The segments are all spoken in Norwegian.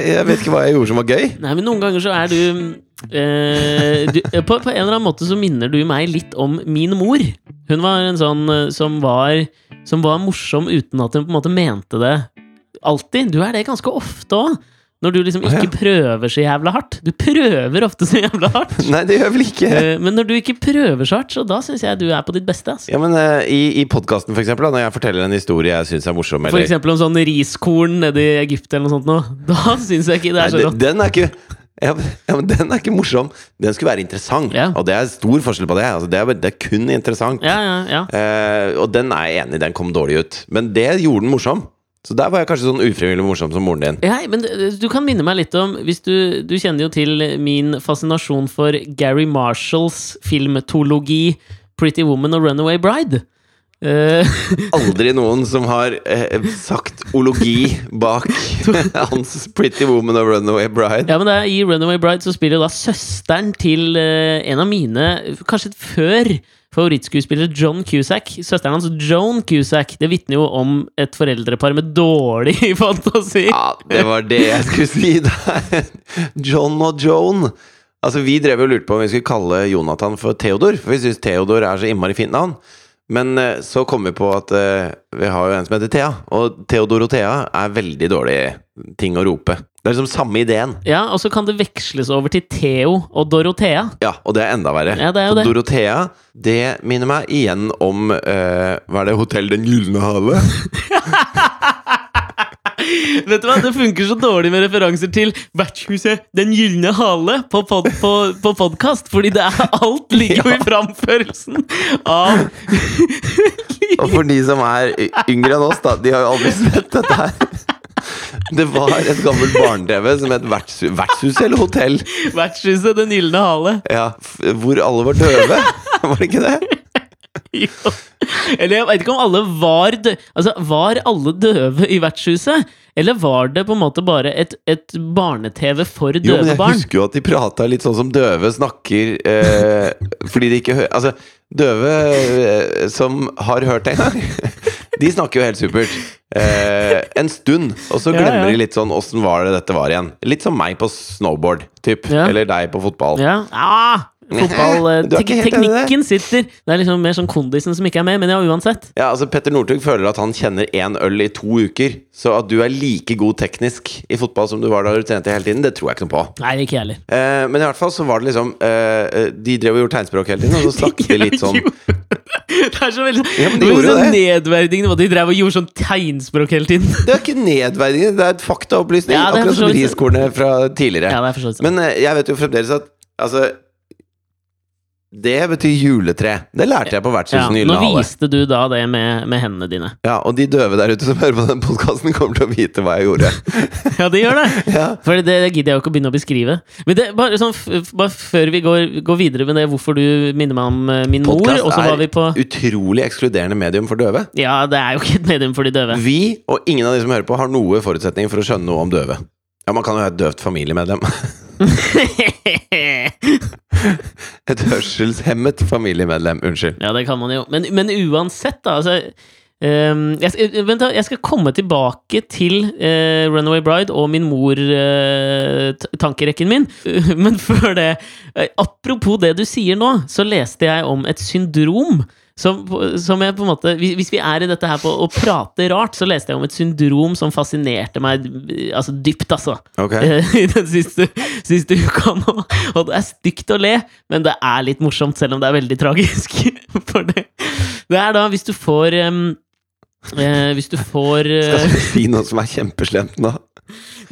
Jeg vet ikke hva jeg gjorde som var gøy. Nei, men noen ganger så er du, eh, du eh, på, på en eller annen måte så minner du meg litt om min mor. Hun var en sånn eh, som var, som var morsom uten at hun på en måte mente det alltid. Du er det ganske ofte òg. Når du liksom ikke ikke ja. prøver så jævla hardt. Du prøver ofte så jævla hardt. Nei, det gjør jeg vel ikke. Eh, Men når du ikke prøver så hardt, så da syns jeg du er på ditt beste. Altså. Ja, men uh, I, i podkasten, da, når jeg forteller en historie jeg syns er morsom, eller eksempel om sånn riskorn nede i Egypt eller noe sånt nå. Da syns jeg ikke det er så godt. Den er ikke ja, men- Den er ikke morsom. Den skulle være interessant. Ja. Og det er stor forskjell på det. Altså, det, er, det er kun interessant. Ja, ja, ja. Eh, og den er jeg enig i, den kom dårlig ut. Men det gjorde den morsom. Så der var jeg kanskje sånn ufrivillig morsom som moren din. Ja, men eh, du kan minne meg litt om hvis du, du kjenner jo til min fascinasjon for Gary Marshalls filmtologi Pretty Woman og Runaway Bride. Eh, Aldri noen som har eh, sagt ologi bak hans Pretty Woman og Runaway Bride. ja, men er, I Runaway Bride så spiller da søsteren til eh, en av mine, kanskje før favorittskuespillere, John Cusack. Søsteren hans, Joan Cusack. Det vitner jo om et foreldrepar med dårlig fantasi. Ja, det var det jeg skulle si der. John og Joan. Altså, Vi drev jo lurte på om vi skulle kalle Jonathan for Theodor, for vi syns Theodor er så innmari fint navn. Men eh, så kom vi på at uh, vi har jo en som heter Thea, og Theodor og Thea er veldig dårlig ting å rope. Det er liksom samme ideen. Ja, Og så kan det veksles over til Theo og Dorothea. Ja, og det er enda verre. Ja, det er jo det. Dorothea, det minner meg igjen om uh, Hva er det? Hotell Den gylne hale? Vet du hva, Det funker så dårlig med referanser til Vertshuset Den gylne hale på, pod, på, på podkast, fordi det er alt ligger jo i framførelsen av Og for de som er yngre enn oss, da, de har jo aldri sett dette her. Det var et gammelt barne-TV som het Vertshus, vertshus eller hotell. Vertshuset Den gylne hale. Ja, hvor alle var døve. Var det ikke det? Jo. Eller jeg veit ikke om alle var døve Altså, var alle døve i vertshuset? Eller var det på en måte bare et, et barne-TV for Jo, men jeg barn? husker jo at de prata litt sånn som døve snakker eh, fordi de ikke hører Altså, døve eh, som har hørt det en gang, de snakker jo helt supert. Eh, en stund, og så glemmer ja. de litt sånn åssen var det dette var igjen. Litt som meg på snowboard, typ. Ja. Eller deg på fotball. Ja. Ah, fotball eh, det? Teknikken sitter Det er liksom mer sånn kondisen som ikke er med, men ja, uansett. Ja, altså Petter Northug føler at han kjenner én øl i to uker. Så at du er like god teknisk i fotball som du var da du trente hele tiden, det tror jeg ikke noe på. Nei, ikke heller. Eh, men i hvert fall så var det liksom eh, De drev og gjorde tegnspråk hele tiden, og så snakket de litt sånn Det er så veldig, Ja, men de det gjorde sånn nedverdigende måte. De drev og gjorde sånn tegnspråk hele tiden. Det er ikke nedverdigende, det er et faktaopplysning. Ja, det er akkurat som riskornet fra tidligere. Ja, det er. Men eh, jeg vet jo fremdeles at Altså Det betyr juletre. Det lærte jeg på Ja, Vertshuset nå viste du da det med, med hendene dine. Ja, og de døve der ute som hører på den podkasten, kommer til å vite hva jeg gjorde. Ja, de gjør det! Ja. For det gidder jeg jo ikke å begynne å beskrive. Men det, bare, sånn, bare før vi går, går videre med det, hvorfor du minner meg om eh, min mor, Podcast er vi på utrolig ekskluderende medium for døve. Ja, det er jo ikke et medium for de døve. Vi, og ingen av de som hører på, har noe forutsetning for å skjønne noe om døve. Ja, man kan jo ha et døvt familiemedlem. Et hørselshemmet familiemedlem. Unnskyld. Ja, det kan man jo. Men, men uansett, da. Altså, um, jeg, skal, vent, da, jeg skal komme tilbake til uh, Runaway Bride og min mor-tankerekken min. Men før det eh, Apropos det du sier nå, så leste jeg om et syndrom. Som, som jeg på en måte Hvis vi er i dette her på å prate rart, så leste jeg om et syndrom som fascinerte meg altså dypt, altså. Ok. Eh, I den siste, siste uka nå. Og det er stygt å le, men det er litt morsomt, selv om det er veldig tragisk. For det, det er da hvis du får um, eh, Hvis du får eh, Skal du si noe som er kjempeslemt nå?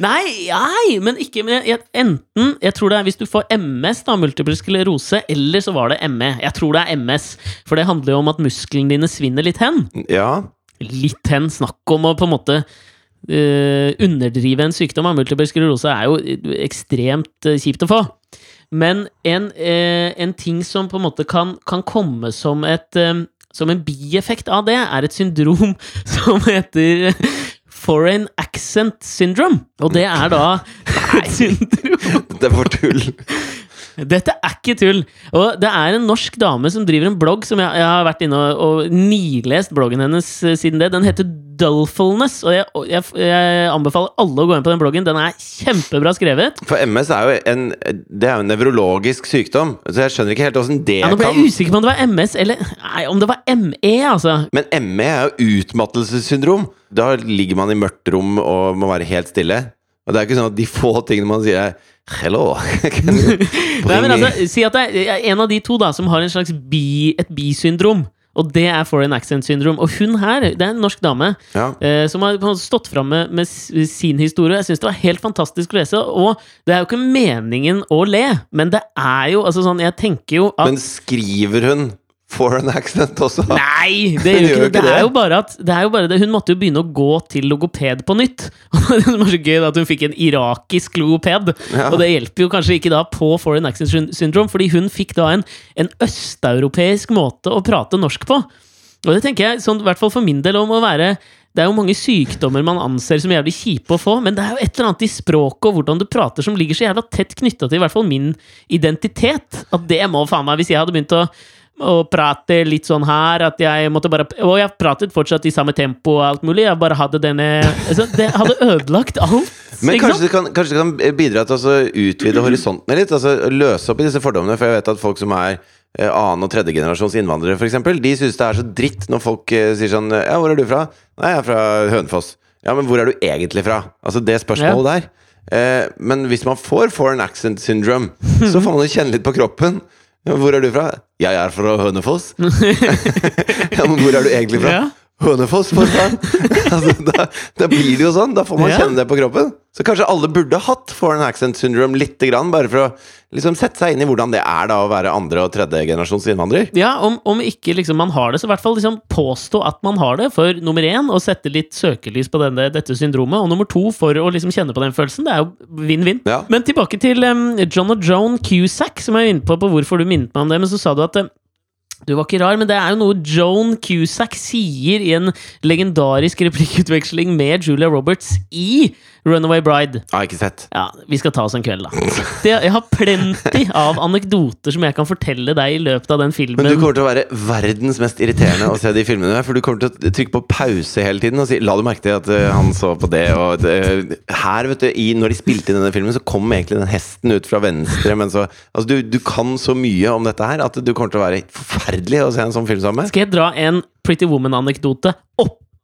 Nei, nei, men ikke men jeg, Enten Jeg tror det er hvis du får MS, da, multiple sklerose, eller så var det ME. Jeg tror det er MS, for det handler jo om at musklene dine svinner litt hen. Ja. Litt hen. Snakk om å på en måte uh, underdrive en sykdom. av Multiple sklerose er jo ekstremt eh, kjipt å få. Men en, uh, en ting som på en måte kan, kan komme som et uh, som en bieffekt av det, er et syndrom som heter Foreign Accent Syndrome. Og det er da syndrom Det er for tull. Dette er ikke tull! Og det er en norsk dame som driver en blogg som jeg, jeg har vært inne og, og nilest bloggen hennes eh, siden det. Den heter Dullfulness, og jeg, jeg, jeg anbefaler alle å gå inn på den bloggen. Den er kjempebra skrevet. For MS er jo en Det er jo en nevrologisk sykdom, så jeg skjønner ikke helt åssen det kan Ja, nå ble kan jeg usikker på om det var MS eller Nei, om det var ME, altså. Men ME er jo utmattelsessyndrom. Da ligger man i mørkt rom og må være helt stille. Og det er ikke sånn at de få tingene man sier, er Hello! Nei, men altså, Si at det er en av de to da som har en slags bi, et bisyndrom. Og det er foreign accent syndrom. Og hun her, det er en norsk dame ja. eh, som har stått fram med, med sin historie. Jeg syns det var helt fantastisk å lese. Og det er jo ikke meningen å le, men det er jo altså sånn Jeg tenker jo at Men skriver hun foreign accent også? Nei, det, gjør gjør det. det er at det er jo bare det. Hun måtte jo begynne å gå til logoped på nytt. Det var så gøy, at hun fikk en irakisk logoped. Ja. Og det hjelper jo kanskje ikke da på foreign accent syn- syndrome, fordi hun fikk da en, en østeuropeisk måte å prate norsk på. Og det tenker jeg, sånn, i hvert fall for min del, om å være det er jo mange sykdommer man anser som jævlig kjipe å få, men det er jo et eller annet i språket og hvordan du prater som ligger så jævla tett knytta til i hvert fall min identitet. At det må faen meg Hvis jeg hadde begynt å og prate litt sånn her at jeg måtte bare Og jeg pratet fortsatt i samme tempo og alt mulig. Jeg bare hadde denne altså, Det hadde ødelagt alt. Men kanskje det, kan, kanskje det kan bidra til å utvide horisontene litt? Altså Løse opp i disse fordommene. For jeg vet at folk som er eh, annen- og tredjegenerasjons innvandrere, f.eks., de syns det er så dritt når folk eh, sier sånn Ja, hvor er du fra? Nei, jeg er fra Hønefoss. Ja, men hvor er du egentlig fra? Altså det spørsmålet der. Eh, men hvis man får foreign accent syndrome, så får man jo kjenne litt på kroppen. Hvor er du fra? Jeg er fra Hønefoss. ja, men hvor er du egentlig fra? Ja. Hønefoss, for faen! altså, da, da blir det jo sånn. Da får man kjenne det på kroppen. Så kanskje alle burde hatt foreign accent syndrome lite grann, bare for å liksom sette seg inn i hvordan det er da å være andre- og tredjegenerasjons innvandrer. Ja, om, om ikke liksom man har det, så i hvert fall liksom påstå at man har det. For nummer én, å sette litt søkelys på denne, dette syndromet. Og nummer to, for å liksom kjenne på den følelsen. Det er jo vinn-vinn. Ja. Men tilbake til um, John og Joan Cusack, som jeg er inne på, på hvorfor du minnet meg om det. Men så sa du at em, du var ikke rar, men det er jo noe Joan Cusack sier i en legendarisk replikkutveksling med Julia Roberts i Runaway Bride. Har ikke sett. Ja, vi skal ta oss en kveld, da. Det, jeg har plenty av anekdoter som jeg kan fortelle deg i løpet av den filmen. Men du kommer til å være verdens mest irriterende å se de filmene. For du kommer til å trykke på pause hele tiden og si 'la du merke til at eh, han så på det', og det, Her, vet du, i, når de spilte inn denne filmen, så kom egentlig den hesten ut fra venstre, men så Altså, du, du kan så mye om dette her at du kommer til å være forferdelig å se en sånn film sammen med. Skal jeg dra en Pretty Woman-anekdote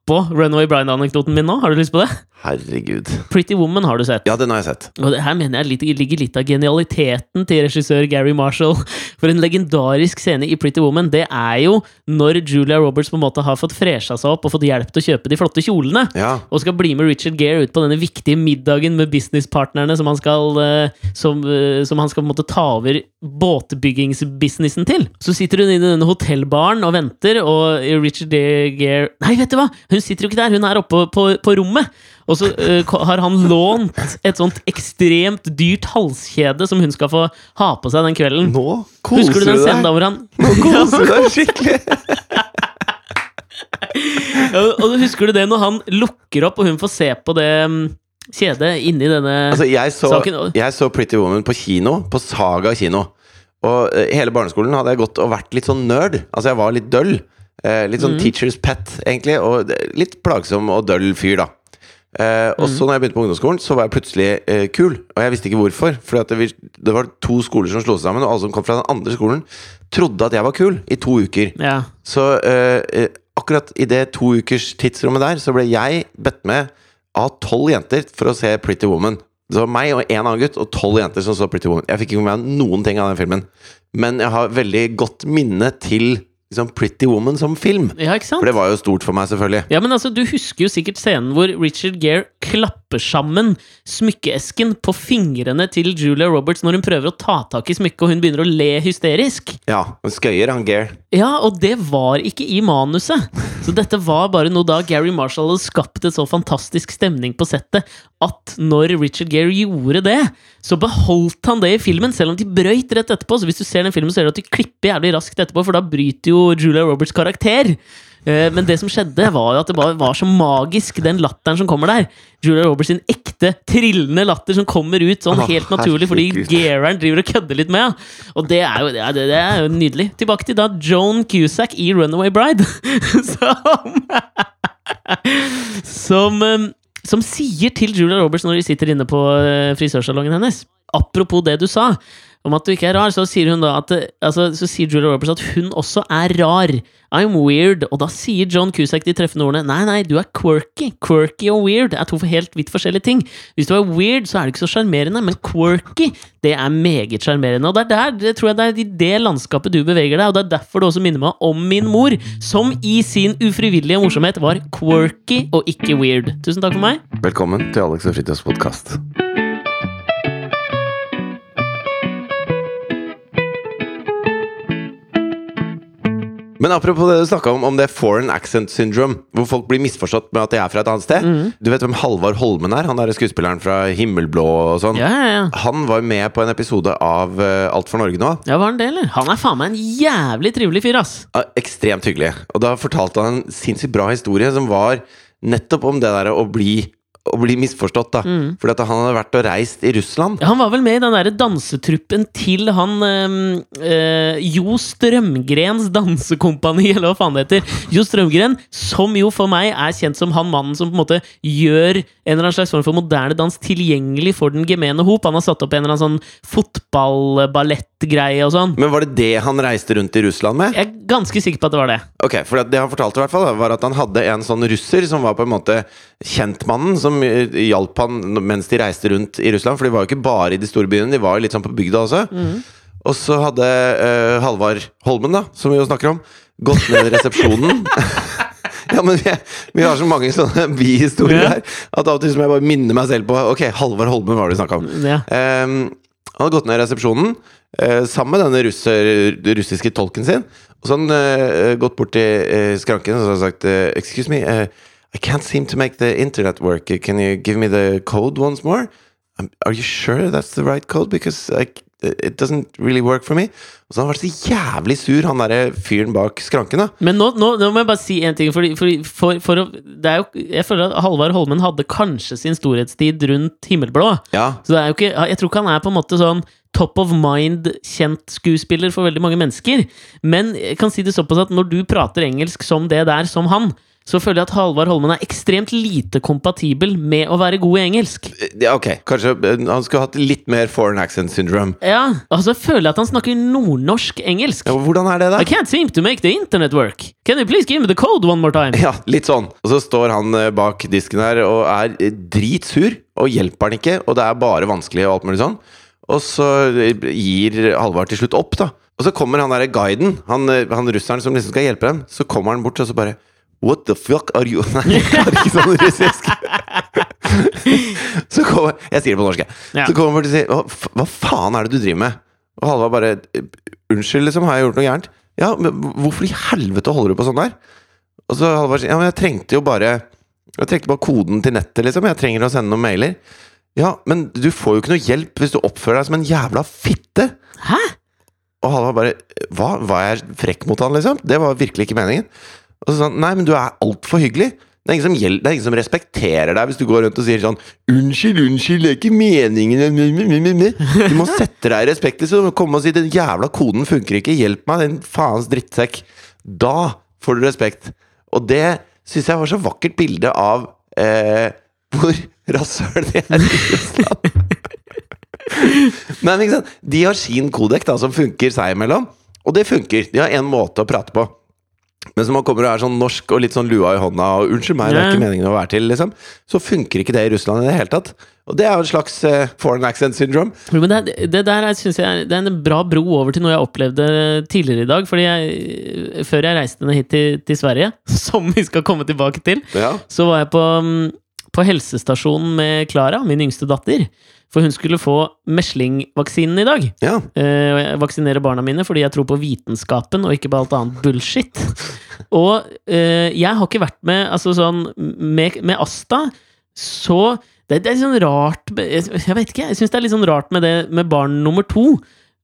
oppå Runaway Bride-anekdoten min nå? Har du lyst på det? Herregud. Pretty Woman har du sett. Ja, den har jeg sett. Og det her mener jeg ligger litt av genialiteten til regissør Gary Marshall. For en legendarisk scene i Pretty Woman, det er jo når Julia Roberts på en måte har fått fresha seg opp og fått hjelp til å kjøpe de flotte kjolene. Ja. Og skal bli med Richard Gere ut på denne viktige middagen med businesspartnerne som han skal, eh, som, eh, som han skal på en måte ta over båtbyggingsbusinessen til. Så sitter hun i denne hotellbaren og venter, og Richard Gere Nei, vet du hva! Hun sitter jo ikke der, hun er oppe på, på rommet. Og så uh, har han lånt et sånt ekstremt dyrt halskjede som hun skal få ha på seg den kvelden. Nå koser Husker du den scenen da deg. hvor han Nå koser du deg skikkelig. Og og husker du det når han lukker opp, og hun får se på det mm, kjedet inni denne Altså, jeg så, Saken- jeg så Pretty Woman på kino, på Saga kino. Og eh, hele barneskolen hadde jeg gått og vært litt sånn nerd. Altså, jeg var litt døll. Eh, litt sånn mm. teacher's pet, egentlig. Og litt plagsom og døll fyr, da. Eh, og så når jeg begynte på ungdomsskolen, så var jeg plutselig eh, kul. Og jeg visste ikke hvorfor. For det, det var to skoler som slo seg sammen, og alle som kom fra den andre skolen, trodde at jeg var kul i to uker. Ja. Så eh, akkurat i det to ukers tidsrommet der, så ble jeg bedt med av tolv jenter for å se Pretty Woman. Det var meg og en annen gutt og tolv jenter som så Pretty Woman. Jeg fikk ikke med meg noen ting av den filmen. Men jeg har veldig godt minne til liksom, Pretty Woman som film. ja, ikke sant? For det var jo stort for meg, selvfølgelig. Ja, men altså, Du husker jo sikkert scenen hvor Richard Gere klapper sammen smykkeesken på fingrene til Julia Roberts når hun prøver å ta tak i smykket, og hun begynner å le hysterisk. Ja, og skøyer, han Gare. Ja, og det var ikke i manuset. Så dette var bare noe da Gary Marshall hadde skapt et så fantastisk stemning på settet at når Richard Gere gjorde det, så beholdt han det i filmen, selv om de brøyt rett etterpå. Så hvis du ser den filmen, så ser du at de klipper jævlig raskt etterpå, for da bryter jo Julia Roberts karakter. Eh, Men det som skjedde, var at det bare var så magisk, den latteren som kommer der. Julia Roberts sin ekte, trillende latter som kommer ut sånn helt naturlig fordi Geran driver og kødder litt med. Og det er, jo, det, er, det er jo nydelig. Tilbake til da Joan Cusack i Runaway Bride. som som, um, som sier til Julia Roberts når de sitter inne på uh, frisørsalongen hennes Apropos det du sa om at du ikke er rar, så sier hun da at altså, Så sier Julia Roberts at hun også er rar. I'm weird. Og da sier John Cusack de treffende ordene Nei, nei, du er quirky. Quirky og weird er to helt vidt forskjellige ting. Hvis du er weird, så er du ikke så sjarmerende, men quirky, det er meget sjarmerende. Og det er der, det tror jeg det er i det landskapet du beveger deg, og det er derfor det også minner meg om min mor, som i sin ufrivillige morsomhet var quirky og ikke weird. Tusen takk for meg. Velkommen til Alex og Fritjofs podkast. Men apropos det du snakka om, om det foreign accent syndrome, hvor folk blir misforstått med at de er fra et annet sted. Du vet hvem Halvard Holmen er? Han er skuespilleren fra Himmelblå og sånn. Ja, ja, ja. Han var med på en episode av uh, Alt for Norge nå. Ja, var han det, eller? Han er faen meg en jævlig trivelig fyr, ass. Ekstremt hyggelig. Og da fortalte han en sinnssykt bra historie som var nettopp om det der å bli, å bli misforstått, da. Fordi at han hadde vært og reist i Russland. Han var vel med i den derre dansetruppen til han øh, Jo Strømgrens dansekompani, eller hva faen det heter. Jo Strømgren, som jo for meg er kjent som han mannen som på en måte gjør en eller annen slags form for moderne dans tilgjengelig for den gemene hop. Han har satt opp en eller annen sånn fotball-ballettgreie og sånn. Men var det det han reiste rundt i Russland med? Jeg er ganske sikker på at det var det. Ok, for det han fortalte i hvert fall var at han hadde en sånn russer som var på en måte kjentmannen, som eh, hjalp han mens de reiste rundt i Russland. For de var jo ikke bare i de store byene, de var jo litt sånn på bygda også. Og så hadde uh, Halvard Holmen, da, som vi jo snakker om, gått ned i resepsjonen. ja, men vi, vi har så mange sånne bihistorier Ja. her at av og til må jeg bare minne meg selv på Ok, Halvard Holmen var det vi snakka om. Ja. Um, han hadde gått ned i resepsjonen uh, sammen med denne russer, russiske tolken sin. Og så hadde han uh, gått bort til uh, skranken og så hadde han sagt Excuse me, I can't seem to make the internet work. Can you give me the code once more? Um, are you sure that's the right code? Because I, it doesn't really work for me. Og så han vært så jævlig sur, han derre fyren bak skranken. da Men nå, nå, nå må jeg bare si en ting. Fordi, fordi for, for det er jo, jeg føler at Halvard Holmen hadde kanskje sin storhetstid rundt Himmelblå. Ja, Så det er jo ikke, jeg tror ikke han er på en måte sånn top of mind-kjent skuespiller for veldig mange mennesker. Men jeg kan si det såpass at når du prater engelsk som det der, som han, så føler jeg at Halvard Holmen er ekstremt lite kompatibel med å være god i engelsk. ja, ok. Kanskje eh, han skulle hatt litt mer foreign accent syndrome. Ja, altså jeg føler jeg at han snakker nordnorsk-engelsk. Ja, hvordan er det, da? I can't seem to make the internet work. Can you please give me the code one more time? Ja, litt sånn. Og så står han eh, bak disken her og er eh, dritsur, og hjelper han ikke, og det er bare vanskelig og alt mulig sånn. Og så eh, gir Halvard til slutt opp, da. Og så kommer han derre guiden, han, eh, han russeren som liksom skal hjelpe dem, så kommer han bort og så bare What the fuck are you Nei, det er ikke sånn russisk. så kommer Jeg sier det på norsk, jeg. Ja. Så kommer han og sier hva, hva faen er det du driver med? Og Halvard bare Unnskyld, liksom, har jeg gjort noe gærent? Ja, men hvorfor i helvete holder du på sånn der? Og så Halvard sier Ja, men jeg trengte jo bare Jeg trengte bare koden til nettet, liksom. Jeg trenger å sende noen mailer. Ja, men du får jo ikke noe hjelp hvis du oppfører deg som en jævla fitte! Hæ? Og Halvard bare Hva? Var jeg frekk mot han, liksom? Det var virkelig ikke meningen. Og så han Nei, men du er altfor hyggelig. Det er, ingen som gjel- det er ingen som respekterer deg hvis du går rundt og sier sånn 'Unnskyld, unnskyld, det er ikke meningen mm, mm, mm, mm». Du må sette deg i respekt. Så Du må Komme og si 'Den jævla koden funker ikke. Hjelp meg, den faens drittsekk'. Da får du respekt. Og det syns jeg var så vakkert bilde av eh, hvor rasshøl de er i. Men ikke sant? de har sin kodek da, som funker seg imellom. Og det funker. De har én måte å prate på. Men når man kommer og er sånn norsk og litt sånn lua i hånda og 'unnskyld meg, det er ikke meningen å være til', liksom. Så funker ikke det i Russland i det hele tatt. Og det er jo et slags uh, foreign accent syndrome. Jo, men det, det der syns jeg er- det er en bra bro over til noe jeg opplevde tidligere i dag. Fordi jeg, før jeg reiste ned hit til, til Sverige, som vi skal komme tilbake til, Ja. så var jeg på, mm, på helsestasjonen med Klara, min yngste datter. For hun skulle få meslingvaksinen i dag. ja. Eh, og jeg vaksinerer barna mine fordi jeg tror på vitenskapen og ikke på alt annet bullshit. Og eh, jeg har ikke vært med altså sånn med, med Asta, så det, det er litt sånn rart Jeg jeg vet ikke, jeg syns det er litt sånn rart med det med barn nummer to.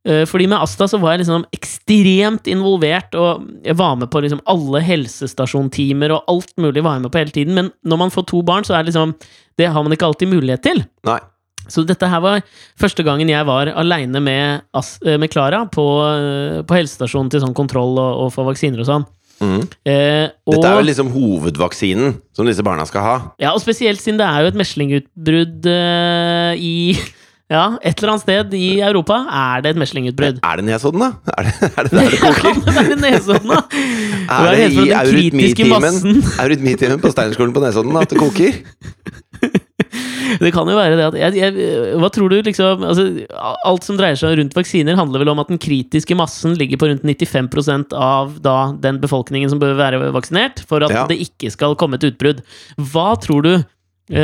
Eh, Fordi med Asta så var jeg liksom ekstremt involvert, og jeg var med på liksom alle helsestasjontimer og alt mulig var jeg med på hele tiden. Men når man får to barn, så er det liksom Det har man ikke alltid mulighet til. Nei. Så dette her var første gangen jeg var aleine med eh, med Klara på, eh, på helsestasjonen til sånn kontroll og, og få vaksiner og sånn. Mm. Eh, og, Dette er jo liksom hovedvaksinen som disse barna skal ha. ja, og spesielt siden det er jo et meslingutbrudd eh, i Ja, et eller annet sted i Europa er det et meslingutbrudd. Er det Nesodden, da? Er det, er det der det koker? ja, det er Nesodden, da! Er det i eurytmitimen på Steinerskolen på Nesodden at det koker? Det kan jo være det at jeg, jeg, Hva tror du, liksom altså, Alt som dreier seg rundt vaksiner, handler vel om at den kritiske massen ligger på rundt 95% av da den befolkningen som bør være vaksinert, for at Ja. det ikke skal komme et utbrudd. Hva tror du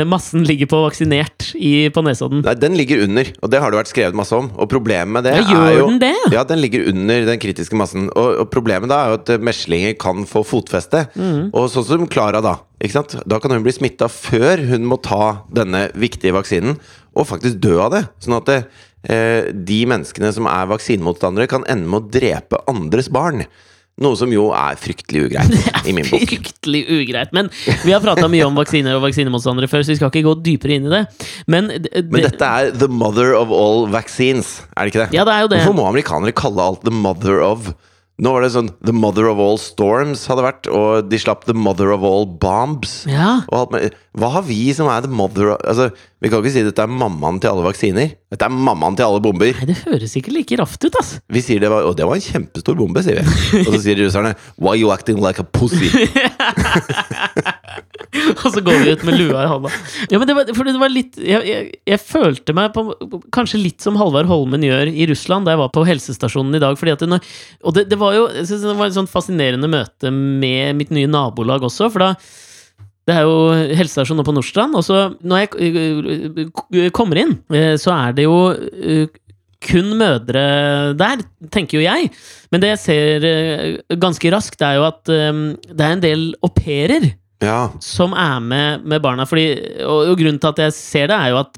massen ligger på vaksinert i, på Nesodden? Nei, den ligger under, og det har det vært skrevet masse om. Og problemet med det Ja, gjør er jo den det? Ja, den ligger under den kritiske massen. Og, og problemet da er jo at eh, meslinger kan få fotfeste. Mm. Og sånn som Klara, da. Ikke sant? Da kan hun bli smitta før hun må ta denne viktige vaksinen, og faktisk dø av det. Sånn at det, eh, de menneskene som er vaksinemotstandere, kan ende med å drepe andres barn. Noe som jo er fryktelig ugreit, i min bok. Fryktelig ugreit. Men vi har prata mye om vaksiner og vaksinemotstandere før, så vi skal ikke gå dypere inn i det. Men, det, Men dette er the mother of all vaccines, er det ikke det? Ja, det er jo det. Hvorfor må amerikanere kalle alt the mother of? Nå var det sånn The mother of all storms hadde vært, og de slapp the mother of all bombs. Ja. Og alt med, hva har vi som er the mother of Altså, Vi kan ikke si dette er mammaen til alle vaksiner. Dette er mammaen til alle bomber. Nei, det høres ikke like raft ut, ass. Vi sier det var, Og det var en kjempestor bombe, sier vi. Og så sier russerne Why you acting like a pussy? Og så går vi ut med lua i hånda. Ja, men det var, for det var litt jeg, jeg, jeg følte meg på, kanskje litt som Halvard Holmen gjør i Russland, da jeg var på helsestasjonen i dag. Fordi at det, og det, det var jo jeg synes det var et sånt fascinerende møte med mitt nye nabolag også, for da det er jo helsestasjon nå på Nordstrand, og så når jeg kommer inn, så er det jo kun mødre der, tenker jo jeg. Men det jeg ser ganske raskt, er jo at det er en del au pairer Ja. som er med med barna. Fordi, og, og grunnen til at jeg ser det, er jo at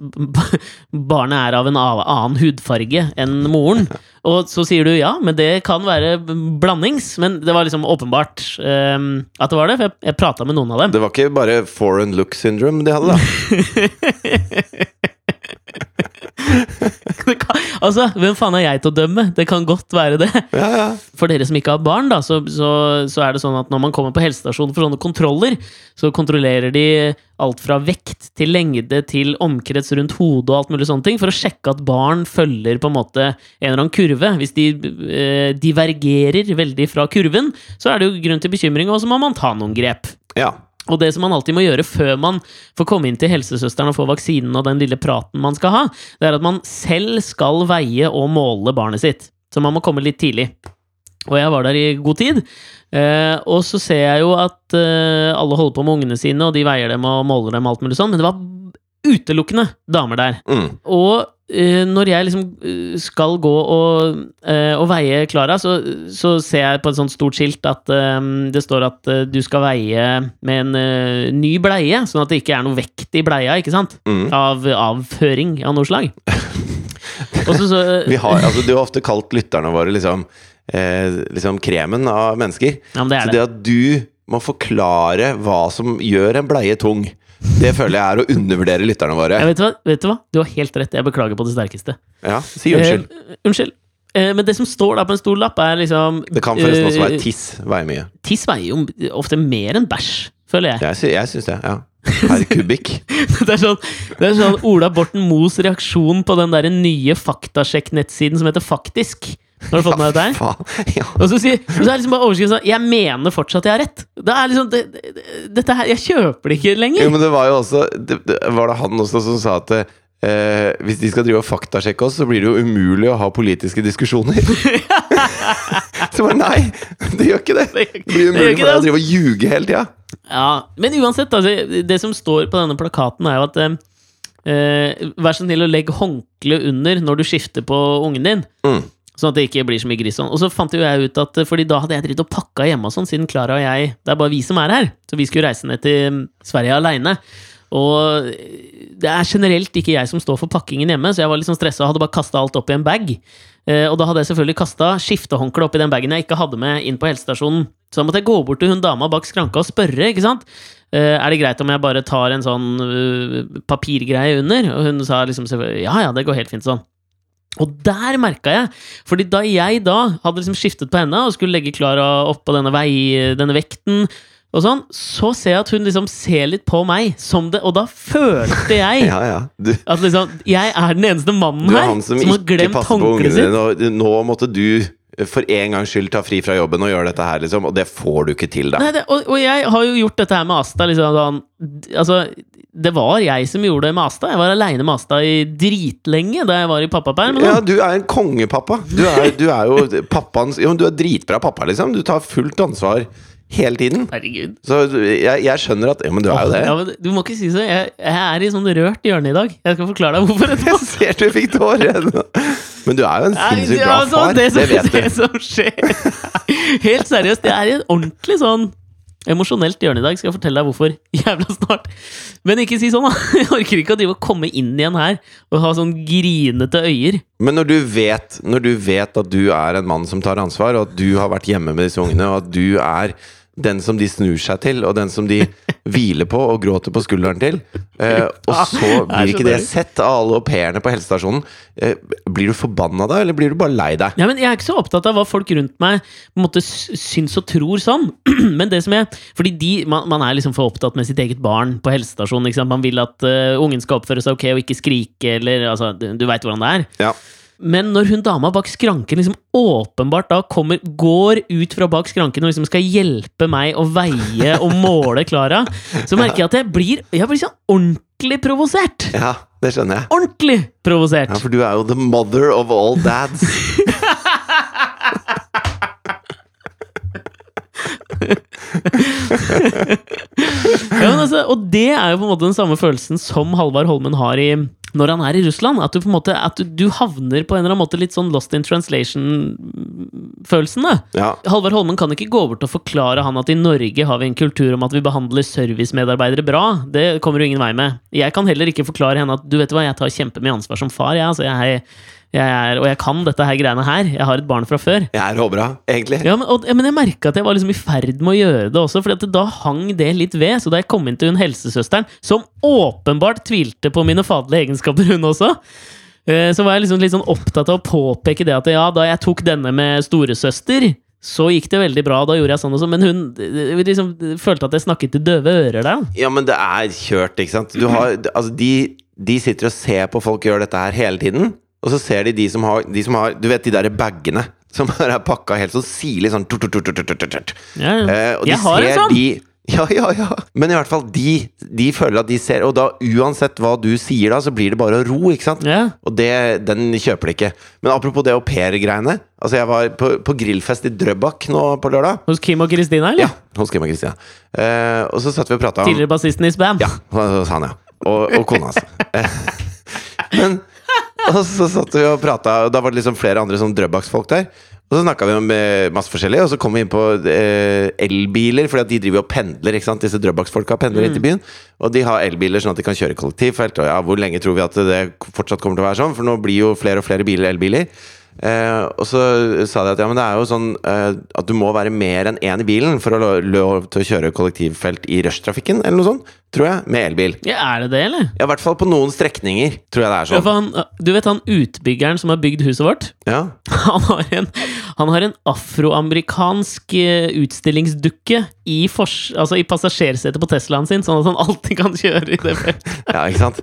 barnet er av en annen hudfarge enn moren. Og så sier du ja, men det kan være blandings. Men det var liksom åpenbart um, at det var det, for jeg, jeg prata med noen av dem. Det var ikke bare foreign look syndrome de hadde, da. Kan, altså, hvem faen er jeg til å dømme? Det kan godt være det. Ja, ja. For dere som ikke har barn, da, så, så, så er det sånn at når man kommer på helsestasjonen for sånne kontroller, så kontrollerer de alt fra vekt til lengde til omkrets rundt hodet og alt mulig sånne ting, for å sjekke at barn følger på en måte en eller annen kurve. Hvis de eh, divergerer veldig fra kurven, så er det jo grunn til bekymring, og så må man ta noen grep. ja. Og det som man alltid må gjøre før man får komme inn til helsesøsteren og få vaksinen og den lille praten man skal ha, det er at man selv skal veie og måle barnet sitt. Så man må komme litt tidlig. Og jeg var der i god tid. Eh, og så ser jeg jo at eh, alle holder på med ungene sine, og de veier dem og måler dem, og alt mulig sånn, men det var utelukkende damer der. Mm. Og når jeg liksom eh, skal gå og, eh, og veie Klara, så, så ser jeg på et sånt stort skilt at eh, det står at eh, du skal veie med en eh, ny bleie, sånn at det ikke er noe vekt i bleia, ikke sant? Mm. Av avføring av noe slag. Også, så, har, altså, du har ofte kalt lytterne våre liksom, eh, liksom kremen av mennesker. Ja, det Så det det. at du må forklare hva som gjør en bleie tung, det føler jeg er å undervurdere lytterne våre. Ja, vet, du hva? vet du hva? Du har helt rett. Jeg beklager på det sterkeste. Ja, Si unnskyld. Eh, unnskyld. Eh, men det som står da på en stor lapp, er liksom Det kan forresten også være eh, tiss. Veier mye. Tiss veier jo ofte mer enn bæsj, føler jeg. Jeg, sy jeg syns det. ja Per kubikk. Det er sånn, det er sånn Ola Borten Moes reaksjon på den der nye faktasjekk-nettsiden som heter Faktisk. Har du fått med deg det? der? Ja. Og så, sier, så er liksom bare overskriften sånn Jeg mener fortsatt jeg har rett. Det er liksom det, det, Dette her Jeg kjøper det ikke lenger. Jo, men det var jo også det, Var det han også som sa at eh, hvis de skal drive og faktasjekke oss, så blir det jo umulig å ha politiske diskusjoner. så bare nei, det gjør ikke det. Det blir umulig det for deg å drive og ljuge hele tida. Ja, Men uansett, altså, det som står på denne plakaten, er jo at eh, eh, Vær så snill å legge håndkle under når du skifter på ungen din. Mm. Sånn at det ikke blir så mye gris sånn. Og så fant jo jeg ut at Fordi da hadde jeg dritt og pakka hjemme og sånn, siden Klara og jeg Det er bare vi som er her. Så vi skulle reise ned til Sverige aleine. Og det er generelt ikke jeg som står for pakkingen hjemme, så jeg var litt sånn stressa og hadde bare kasta alt opp i en bag. Eh, og da hadde jeg selvfølgelig kasta skiftehåndkleet oppi den bagen jeg ikke hadde med inn på helsestasjonen. Så da måtte jeg gå bort til hun dama bak skranka og spørre, ikke sant. Eh, er det greit om jeg bare tar en sånn papirgreie under? Og hun sa liksom selvfølgelig ja, ja, det går helt fint sånn. Og der merka jeg, fordi da jeg da hadde liksom skiftet på henne og skulle legge Klara oppå denne, vei, denne vekten, og sånn, så ser jeg at hun liksom ser litt på meg som det, og da følte jeg Ja, ja. Du, at liksom Jeg er den eneste mannen er her som, som, har glemt håndkleet sitt. og nå måtte du for en gangs skyld ta fri fra jobben og gjøre dette her, liksom, og det får du ikke til, da. Nei, det, og, og jeg har jo gjort dette her med Asta. Liksom, sånn, altså, det var jeg som gjorde det med Asta. Jeg var aleine med Asta i dritlenge da jeg var i pappaperm. Ja, du er en kongepappa. Du er, du er jo pappaens Jo, du er dritbra pappa, liksom. Du tar fullt ansvar hele tiden. Herregud. Så jeg, jeg skjønner at Ja, men du er jo det. Ja, men du må ikke si så. Jeg, jeg er i sånn rørt hjørne i dag. Jeg skal forklare deg hvorfor etterpå. Jeg ser du fikk tårer. Men du er jo en sinnssykt bra altså, far. det, Det som, du. det som skjer Helt seriøst, jeg er i en ordentlig sånn emosjonelt hjørne i dag. Skal jeg fortelle deg hvorfor jævla snart. Men ikke si sånn, da. Jeg orker ikke å drive og komme inn igjen her og ha sånn grinete øyer. Men når du, vet, når du vet at du er en mann som tar ansvar, og at du har vært hjemme med disse ungene, og at du er den som de snur seg til, og den som de hviler på og gråter på skulderen til, eh, og så blir ikke det sett av alle au pairene på helsestasjonen, eh, blir du forbanna da, eller blir du bare lei deg? Ja, men Jeg er ikke så opptatt av hva folk rundt meg s- syns og tror sånn. Men det som jeg Fordi de, man, man er liksom for opptatt med sitt eget barn på helsestasjonen. Man vil at uh, ungen skal oppføre seg ok og ikke skrike, eller altså Du, du veit hvordan det er. Ja. Men når hun dama bak skranken liksom åpenbart da kommer, går ut fra bak skranken og liksom skal hjelpe meg å veie og måle Klara, så merker jeg at jeg blir, jeg blir sånn ordentlig provosert. ja, det skjønner jeg. Ordentlig provosert. Ja, For du er jo the mother of all dads. Ja, men altså, og det er jo på en måte den samme følelsen som Halvard Holmen har i når han er i Russland. At du på en måte At du, du havner på en eller annen måte litt sånn lost in translation-følelsen. Ja. Halvard Holmen kan ikke gå bort og forklare han at i Norge har vi en kultur om at vi behandler servicemedarbeidere bra. Det kommer du ingen vei med. Jeg kan heller ikke forklare henne at du vet hva, jeg tar kjempemye ansvar som far. Jeg, altså, jeg, jeg er, og jeg kan dette her greiene her. Jeg har et barn fra før. Jeg er råbra, egentlig. Ja, men, og, men jeg merka at jeg var liksom i ferd med å gjøre det også, for da hang det litt ved. Så da jeg kom inn til hun helsesøsteren, som åpenbart tvilte på mine faderlige egenskaper, hun også, eh, så var jeg liksom litt sånn opptatt av å påpeke det at ja, da jeg tok denne med storesøster, så gikk det veldig bra, da gjorde jeg sånn og sånn, men hun eh, liksom følte at jeg snakket til døve ører der. Ja, men det er kjørt, ikke sant? Du har, altså, de, de sitter og ser på folk gjøre dette her hele tiden. Og så ser de de som har, de som har Du vet de der bagene som er pakka helt sånn sirlig sånn tut, tut, tut, tut, tut, tut. Ja, ja. Eh, og de jeg har en ser sånn! de ja, ja, ja. Men i hvert fall, de, de føler at de ser Og da uansett hva du sier da, så blir det bare å ro, ikke sant? Ja. Og det, den kjøper de ikke. Men apropos det au pair-greiene. Altså, jeg var på, på grillfest i Drøbak nå på lørdag. Hos Kim og Kristina, eller? Ja, hos Kim og Kristina. Eh, og så satt vi og prata om Tidligere bassisten i Spam. ja, sa han, ja. Og, og kona hans. Men Og så satt vi og prata, og da var det liksom flere andre sånn Drøbaks-folk der. Og så snakka vi om eh, masse forskjellig, og så kom vi inn på eh, elbiler, at de driver og pendler. ikke sant? Disse Drøbaks-folka pendler inn til byen. Og de har elbiler sånn at de kan kjøre kollektivfelt. Og ja, hvor lenge tror vi at det fortsatt kommer til å være sånn? For nå blir jo flere og flere biler elbiler. Eh, og så sa de at ja, men det er jo sånn eh, at du må være mer enn én i bilen for å ha lov til å kjøre kollektivfelt i rushtrafikken, eller noe sånt, tror jeg, med elbil. Ja, er det det, eller? Ja, i hvert fall på noen strekninger, tror jeg det er Ja, sånn. for han, du vet han utbyggeren som har bygd huset vårt? Ja, Han har en, han har en afroamerikansk eh, utstillingsdukke i, altså i passasjersetet på Teslaen sin, sånn at han alltid kan kjøre i det feltet. ja ikke sant?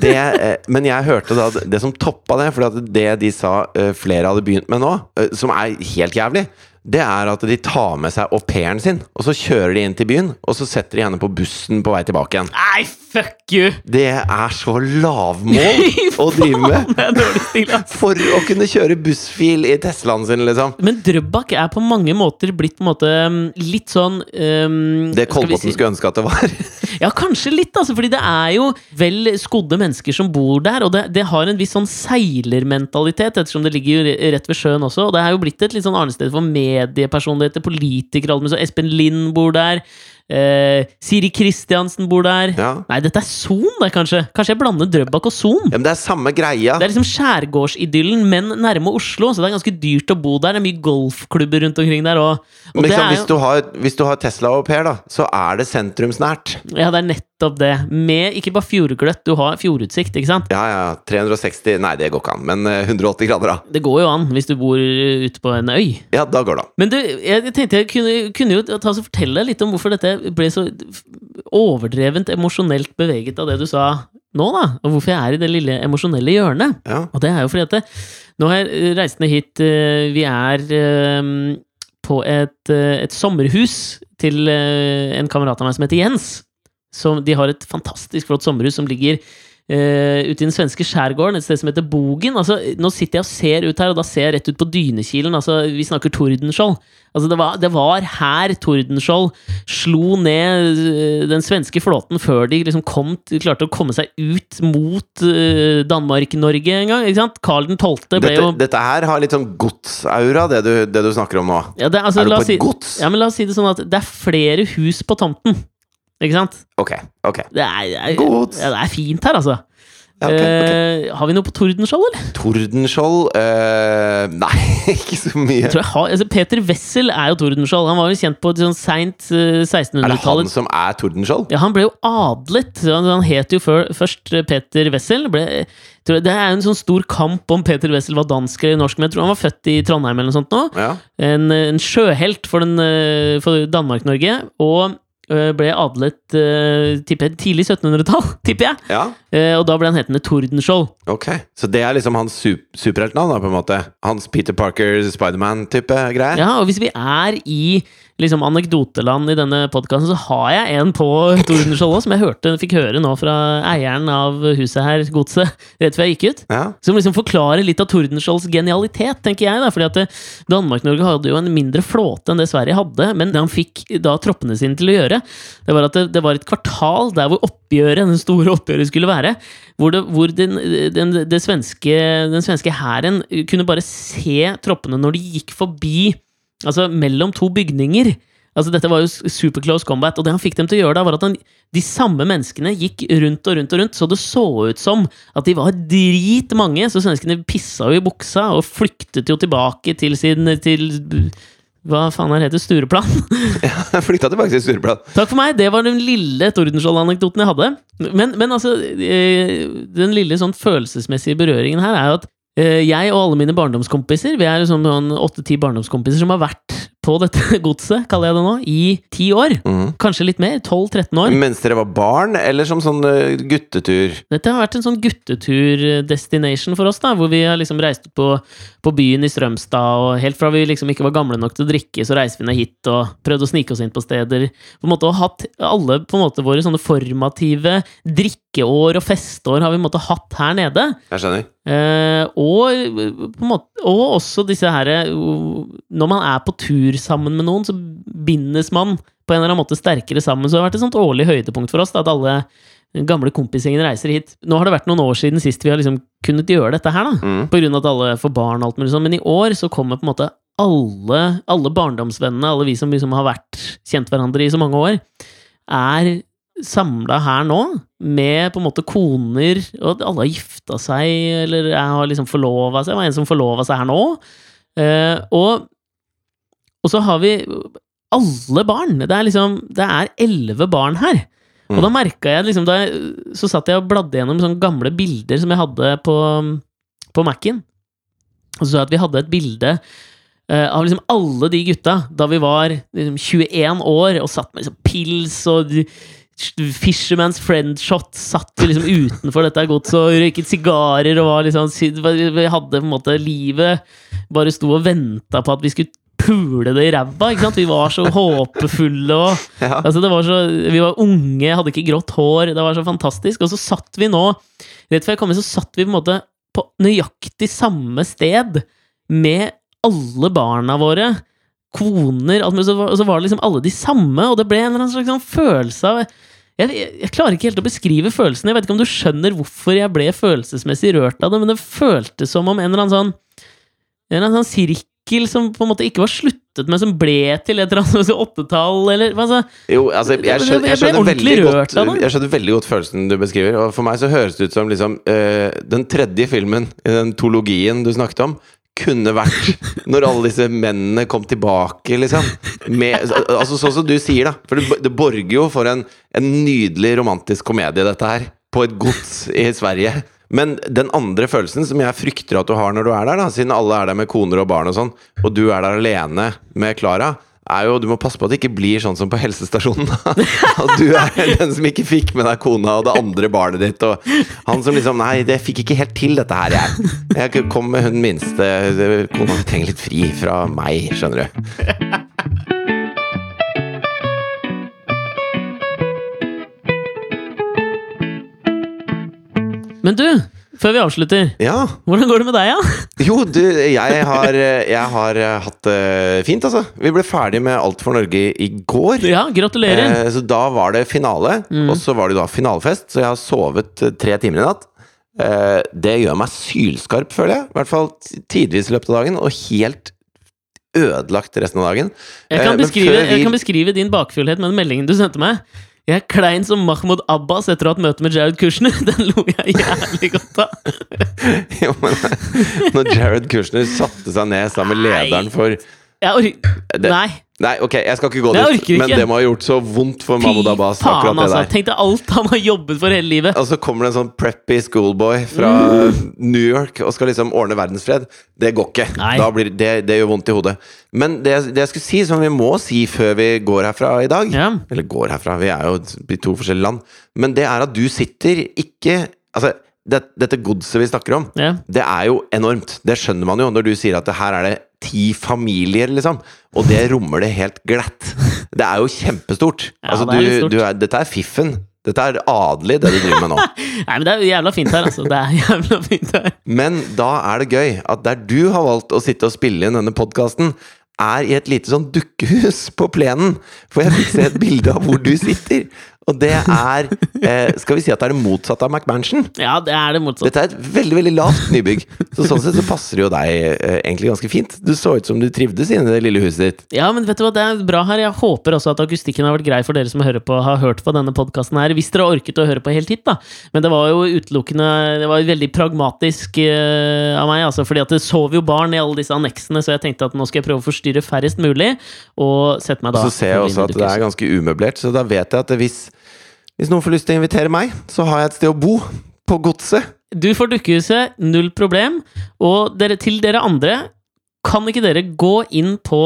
Det, eh, men jeg hørte da det som toppa det, for det de sa eh, flere hadde begynt med nå, eh, som er helt jævlig, det er at de tar med seg au pairen sin, og så kjører de inn til byen, og så setter de henne på bussen på vei tilbake igjen. Nei, fuck you! Det er så lavmål å drive med! Stil. For å kunne kjøre bussfil i Teslaen sin, liksom. Men Drøbak er på mange måter blitt på en måte mm, litt sånn um, Det Kolbotn si- skulle ønske at det var. Ja, kanskje litt, altså, fordi det er jo vel skodde mennesker som bor der, og det, det har en viss sånn seilermentalitet, ettersom det ligger jo rett ved sjøen også, og det er jo blitt et litt sånn arnested for mediepersonligheter, politikere, alle mulige, Espen Lind bor der, Eh, Siri Kristiansen bor der. Ja. Nei, dette er Son, det, kanskje? Kanskje jeg blander Drøbak og Son? ja, det er samme greia. Det er liksom skjærgårdsidyllen, men nærme Oslo, så det er ganske dyrt å bo der. Det er mye golfklubber rundt omkring der. òg. og liksom, jo... hvis, du har, hvis du har Tesla og Per, da, så er det sentrumsnært. ja, det er nettopp det. Med ikke bare fjordgløtt, du har fjordutsikt, ikke sant? Ja, ja. 360 Nei, det går ikke an. Men eh, 180 grader, da. Det går jo an hvis du bor ute på en øy. Ja, da går det an. Men du, jeg tenkte jeg kunne, kunne jo ta og fortelle litt om hvorfor dette ble så overdrevent emosjonelt beveget av det du sa nå, da. Og hvorfor jeg er i det lille emosjonelle hjørnet. Ja. Og det er jo fordi at det, nå har jeg reist ned hit eh, Vi er eh, på et, eh, et sommerhus til eh, en kamerat av meg som heter Jens. Som, de har et fantastisk flott sommerhus som ligger Uh, ute i den svenske skjærgården, et sted som heter Bogen. Altså, nå sitter jeg og ser ut her, og da ser jeg rett ut på Dynekilen. Altså, vi snakker Tordenskjold. Altså, det, var, det var her Tordenskjold slo ned eh, den svenske flåten før de liksom kom, klarte å komme seg ut mot uh, Danmark-Norge en gang. ikke sant? Karl 12. ble Dette, jo dette her har litt sånn godsaura, det, det du snakker om nå. ja, det, altså, er du på si, gods? Ja, men la oss si det sånn at det er flere hus på tomten. Ikke sant? Ok, ok. Det er, er, ja, det er fint her, altså. Ja, okay, ok. Eh, har vi noe på Tordenskjold, eller? Tordenskjold Uh, Nei, ikke så mye. Jeg tror jeg har, altså Peter Wessel er jo Tordenskjold. Han var jo kjent på sånn seint Er eh, det han som er Tordenskjold? Ja, han ble jo adlet. Han, han het jo før, først Peter Wessel. Ble, tror jeg, det er jo en sånn stor kamp om Peter Wessel var dansk eller norsk, men jeg tror han var født i Trondheim eller noe sånt nå. Ja. En, en sjøhelt for, den, for Danmark-Norge. Og ble adlet eh, tipper tidlig 1700-tall, tipper jeg. ja. Eh, og da ble han hetende Tordenskjold. Ok. Så det er liksom hans sup superheltnavn, på en måte? Hans Peter Parker, Spiderman-type greier? Ja, og hvis vi er i liksom anekdoteland i denne podkasten, så har jeg en på Tordenskjold også, som jeg hørte, fikk høre nå fra eieren av huset her, godset, rett før jeg gikk ut. Ja. Som liksom forklarer litt av Tordenskiolds genialitet, tenker jeg. da, fordi at eh, Danmark-Norge hadde jo en mindre flåte enn det Sverige hadde, men det han fikk da troppene sine til å gjøre, det var at det, det var et kvartal der hvor oppgjøret, den store oppgjøret skulle være, hvor, det, hvor den, den, det svenske, den svenske hæren kunne bare se troppene når de gikk forbi Altså mellom to bygninger. Altså Dette var jo super close combat, og det han fikk dem til å gjøre, da var at han, de samme menneskene gikk rundt og rundt og rundt, så det så ut som at de var dritmange, så svenskene pissa jo i buksa og flyktet jo tilbake til sin til, Hva faen er det heter? Stureplan? Jeg flytta tilbake til Stureplan. Takk for meg, det var den lille Tordenskjold-anekdoten jeg hadde. Men, men altså, eh, den lille sånn følelsesmessige berøringen her er jo at jeg og alle mine barndomskompiser, vi er sånn sånn åtte-ti barndomskompiser som har vært på dette godset, kaller jeg det nå, i ti år. Mm. Kanskje litt mer. 12-13 år. Mens dere var barn, eller som sånn eh, guttetur? Dette har vært en sånn guttetur-destination for oss, da, hvor vi har liksom reist på, på byen i Strømstad, og helt fra vi liksom ikke var gamle nok til å drikke, så reiste vi ned hit og prøvde å snike oss inn på steder. På en måte, og hatt alle på en måte våre sånne formative drikkeår og festår har vi på en måte hatt her nede. Jeg skjønner. Eh, og, måte, og også disse her eh, Når man er på tur sammen med noen, så bindes man på en eller annen måte sterkere sammen. Så det har vært et sånt årlig høydepunkt for oss da, at alle gamle kompisgjengen reiser hit. Nå har det vært noen år siden sist vi har liksom kunnet gjøre dette her, da. Mm. På grunn av at alle får barn og alt mulig sånn. Men i år så kommer på en måte alle, alle barndomsvennene, alle vi som liksom har vært kjent hverandre i så mange år, er samla her nå, med på en måte koner, og alle har gifta seg, eller jeg har liksom forlova seg. Det var en som forlova seg her nå. Uh, og, og så har vi alle barn. Det er liksom Det er elleve barn her. Og Mm. da merka jeg liksom da jeg, Så satt jeg og bladde gjennom sånne gamle bilder som jeg hadde på, på Mac-en. Og så så jeg at vi hadde et bilde uh, av liksom alle de gutta da vi var liksom 21 år og satt med liksom pils og Fisherman's friend shot. Satt liksom utenfor dette godset og røyket sigarer og var liksom Vi hadde på en måte livet Bare sto og venta på at vi skulle pule det i ræva. ikke sant? Vi var så håpefulle og Ja. Altså, det var så, vi var unge, hadde ikke grått hår. Det var så fantastisk. Og så satt vi nå, rett før jeg kom inn, så satt vi på en måte på nøyaktig samme sted med alle barna våre. Koner og så var det liksom alle de samme, og det ble en eller annen slags sånn følelse av jeg, jeg, jeg klarer ikke helt å beskrive følelsen. Jeg vet ikke om du skjønner hvorfor jeg ble følelsesmessig rørt av det, men det føltes som om en eller annen sånn En eller annen sånn sirkel som på en måte ikke var sluttet men som ble til et eller annet åttetall, eller altså, Jo, altså, jeg, skjønner, jeg skjønner veldig godt. Jeg skjønner veldig godt følelsen du beskriver. Og for meg så høres det ut som liksom øh, Den tredje filmen i den tologien du snakket om, kunne vært når alle disse mennene kom tilbake, liksom. Med, altså sånn som du sier, da. For det, det borger jo for en, en nydelig romantisk komedie, dette her. På et gods i Sverige. Men den andre følelsen som jeg frykter at du har når du er der, da, siden alle er der med koner og barn og sånn, og du er der alene med Klara, er jo Du må passe på at det ikke blir sånn som på helsestasjonen. At du er den som ikke fikk med deg kona og det andre barnet ditt, og han som liksom Nei, det fikk ikke helt til, dette her, jeg. Jeg kom med hun minste Kona trenger litt fri fra meg, skjønner du. Men du, før vi avslutter, Ja. hvordan går det med deg, da? Jo, du, jeg har, jeg har hatt det fint, altså. Vi ble ferdig med Alt for Norge i går. Ja, gratulerer. Eh, så da var det finale, Mm. og så var det da finalefest. Så jeg har sovet eh, tre timer i natt. Eh, det gjør meg sylskarp, føler jeg. I hvert fall tidvis i løpet av dagen. Og helt ødelagt resten av dagen. Jeg Eh, kan, beskrive, vi- jeg kan beskrive din bakfullhet med den meldingen du sendte meg. Jeg er klein som Mahmoud Abbas etter å ha hatt møte med Jared Kushner. Den lo jeg jævlig godt av. Jo, men Når Jared Kushner satte seg ned sammen med lederen for Jeg orker Det- Nei. Nei, ok, jeg skal ikke gå dit, ikke. men det må ha gjort så vondt for Mahmoud Fy faen, altså. Tenk deg alt han har jobbet for hele livet. Og så kommer det en sånn preppy schoolboy fra New York og skal liksom ordne verdensfred. Det går ikke. Da blir, det, det gjør vondt i hodet. Men det, det jeg skulle si, som vi må si før vi går herfra i dag Ja. Eller går herfra, vi er jo i to forskjellige land. Men det er at du sitter ikke Altså, det, dette godset vi snakker om, yeah. det er jo enormt. Det skjønner man jo når du sier at det her er det ti familier, liksom. Og det rommer det helt glatt. Det er jo kjempestort. Ja, altså, det er du, du er, dette er fiffen. Dette er adelig, det du driver med nå. Nei, men det er jævla fint her, altså. Det er jævla fint her. Men da er det gøy at der du har valgt å sitte og spille inn denne podkasten, er i et lite sånn dukkehus på plenen. For jeg fikk se et bilde av hvor du sitter. Og det er eh, Skal vi si at det er det motsatte av McMansion? Ja, det er det motsatte. Dette er et veldig veldig lavt nybygg. Så sånn sett så passer det jo deg eh, egentlig ganske fint. Du så ut som du trivdes inni i det lille huset ditt. Ja, men vet du hva, det er bra her. Jeg håper også at akustikken har vært grei for dere som hører på, har hørt på denne podkasten her. Hvis dere har orket å høre på helt hit, da. Men det var jo utelukkende Det var veldig pragmatisk eh, av meg, altså. Fordi at det sov jo barn i alle disse anneksene, så jeg tenkte at nå skal jeg prøve å forstyrre færrest mulig. Og sette meg da Og så ser jeg også at det er ganske umøblert, så da vet jeg at hvis, hvis noen får lyst til å invitere meg, så har jeg et sted å bo. På godset. Du får dukkehuset, null problem. Og dere, til dere andre kan ikke dere gå inn på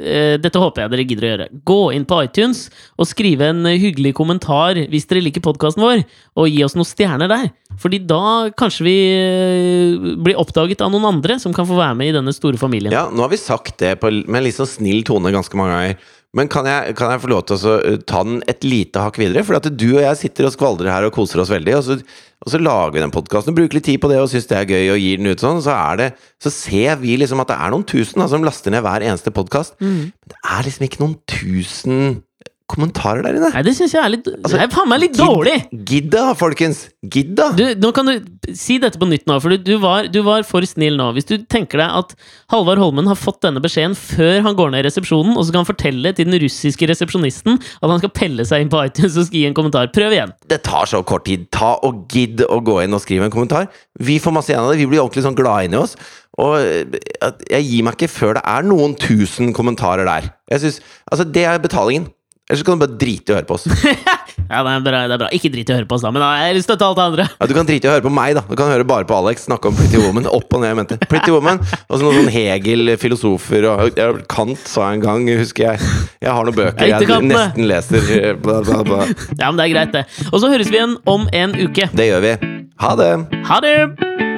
eh, Dette håper jeg dere gidder å gjøre. Gå inn på iTunes og skrive en hyggelig kommentar hvis dere liker podkasten vår, og gi oss noen stjerner der. Fordi da kanskje vi eh, blir oppdaget av noen andre som kan få være med i denne store familien. Ja, nå har vi sagt det på, med en litt sånn snill tone ganske mange ganger. Men kan jeg, kan jeg få lov til å uh, ta den et lite hakk videre? For at du og jeg sitter og skvaldrer her og koser oss veldig, og så, og så lager vi den podkasten, bruker litt tid på det og syns det er gøy og gir den ut sånn, så, er det, så ser vi liksom at det er noen tusen da, som laster ned hver eneste podkast. Mm. Men det er liksom ikke noen tusen kommentarer der inne. Nei, det syns jeg er litt Altså, Det er faen meg litt gid, dårlig! Gidd da, folkens! Gidd da! Du, nå kan du si dette på nytt nå, for du, du, var, du var for snill nå. Hvis du tenker deg at Halvard Holmen har fått denne beskjeden før han går ned i resepsjonen, og så kan han fortelle til den russiske resepsjonisten at han skal pelle seg inn på iTunes og gi en kommentar. Prøv igjen! Det tar så kort tid. Ta og gidd å gå inn og skrive en kommentar. Vi får masse igjen av det. Vi blir ordentlig sånn glade inni oss. Og eh, jeg gir meg ikke før det er noen tusen kommentarer der. Jeg synes, altså Det er betalingen. Ellers så kan du bare drite i å høre på oss. Ja, det er bra. det er bra. Ikke drit i å høre på oss, da, men da har jeg støtte alt det andre. Ja, du kan drite i å høre på meg, da. Du kan høre bare på Alex snakke om Pretty Woman. Opp og ned, jeg mente. Pretty Woman. Og så noen sånn Hegel-filosofer og Kant sa jeg en gang, husker jeg. Jeg har noen bøker Jeg jeg nesten leser. Bla, bla, bla. Ja, men det er greit, det. Og så høres vi igjen om en uke. Det gjør vi. Ha det! Ha det!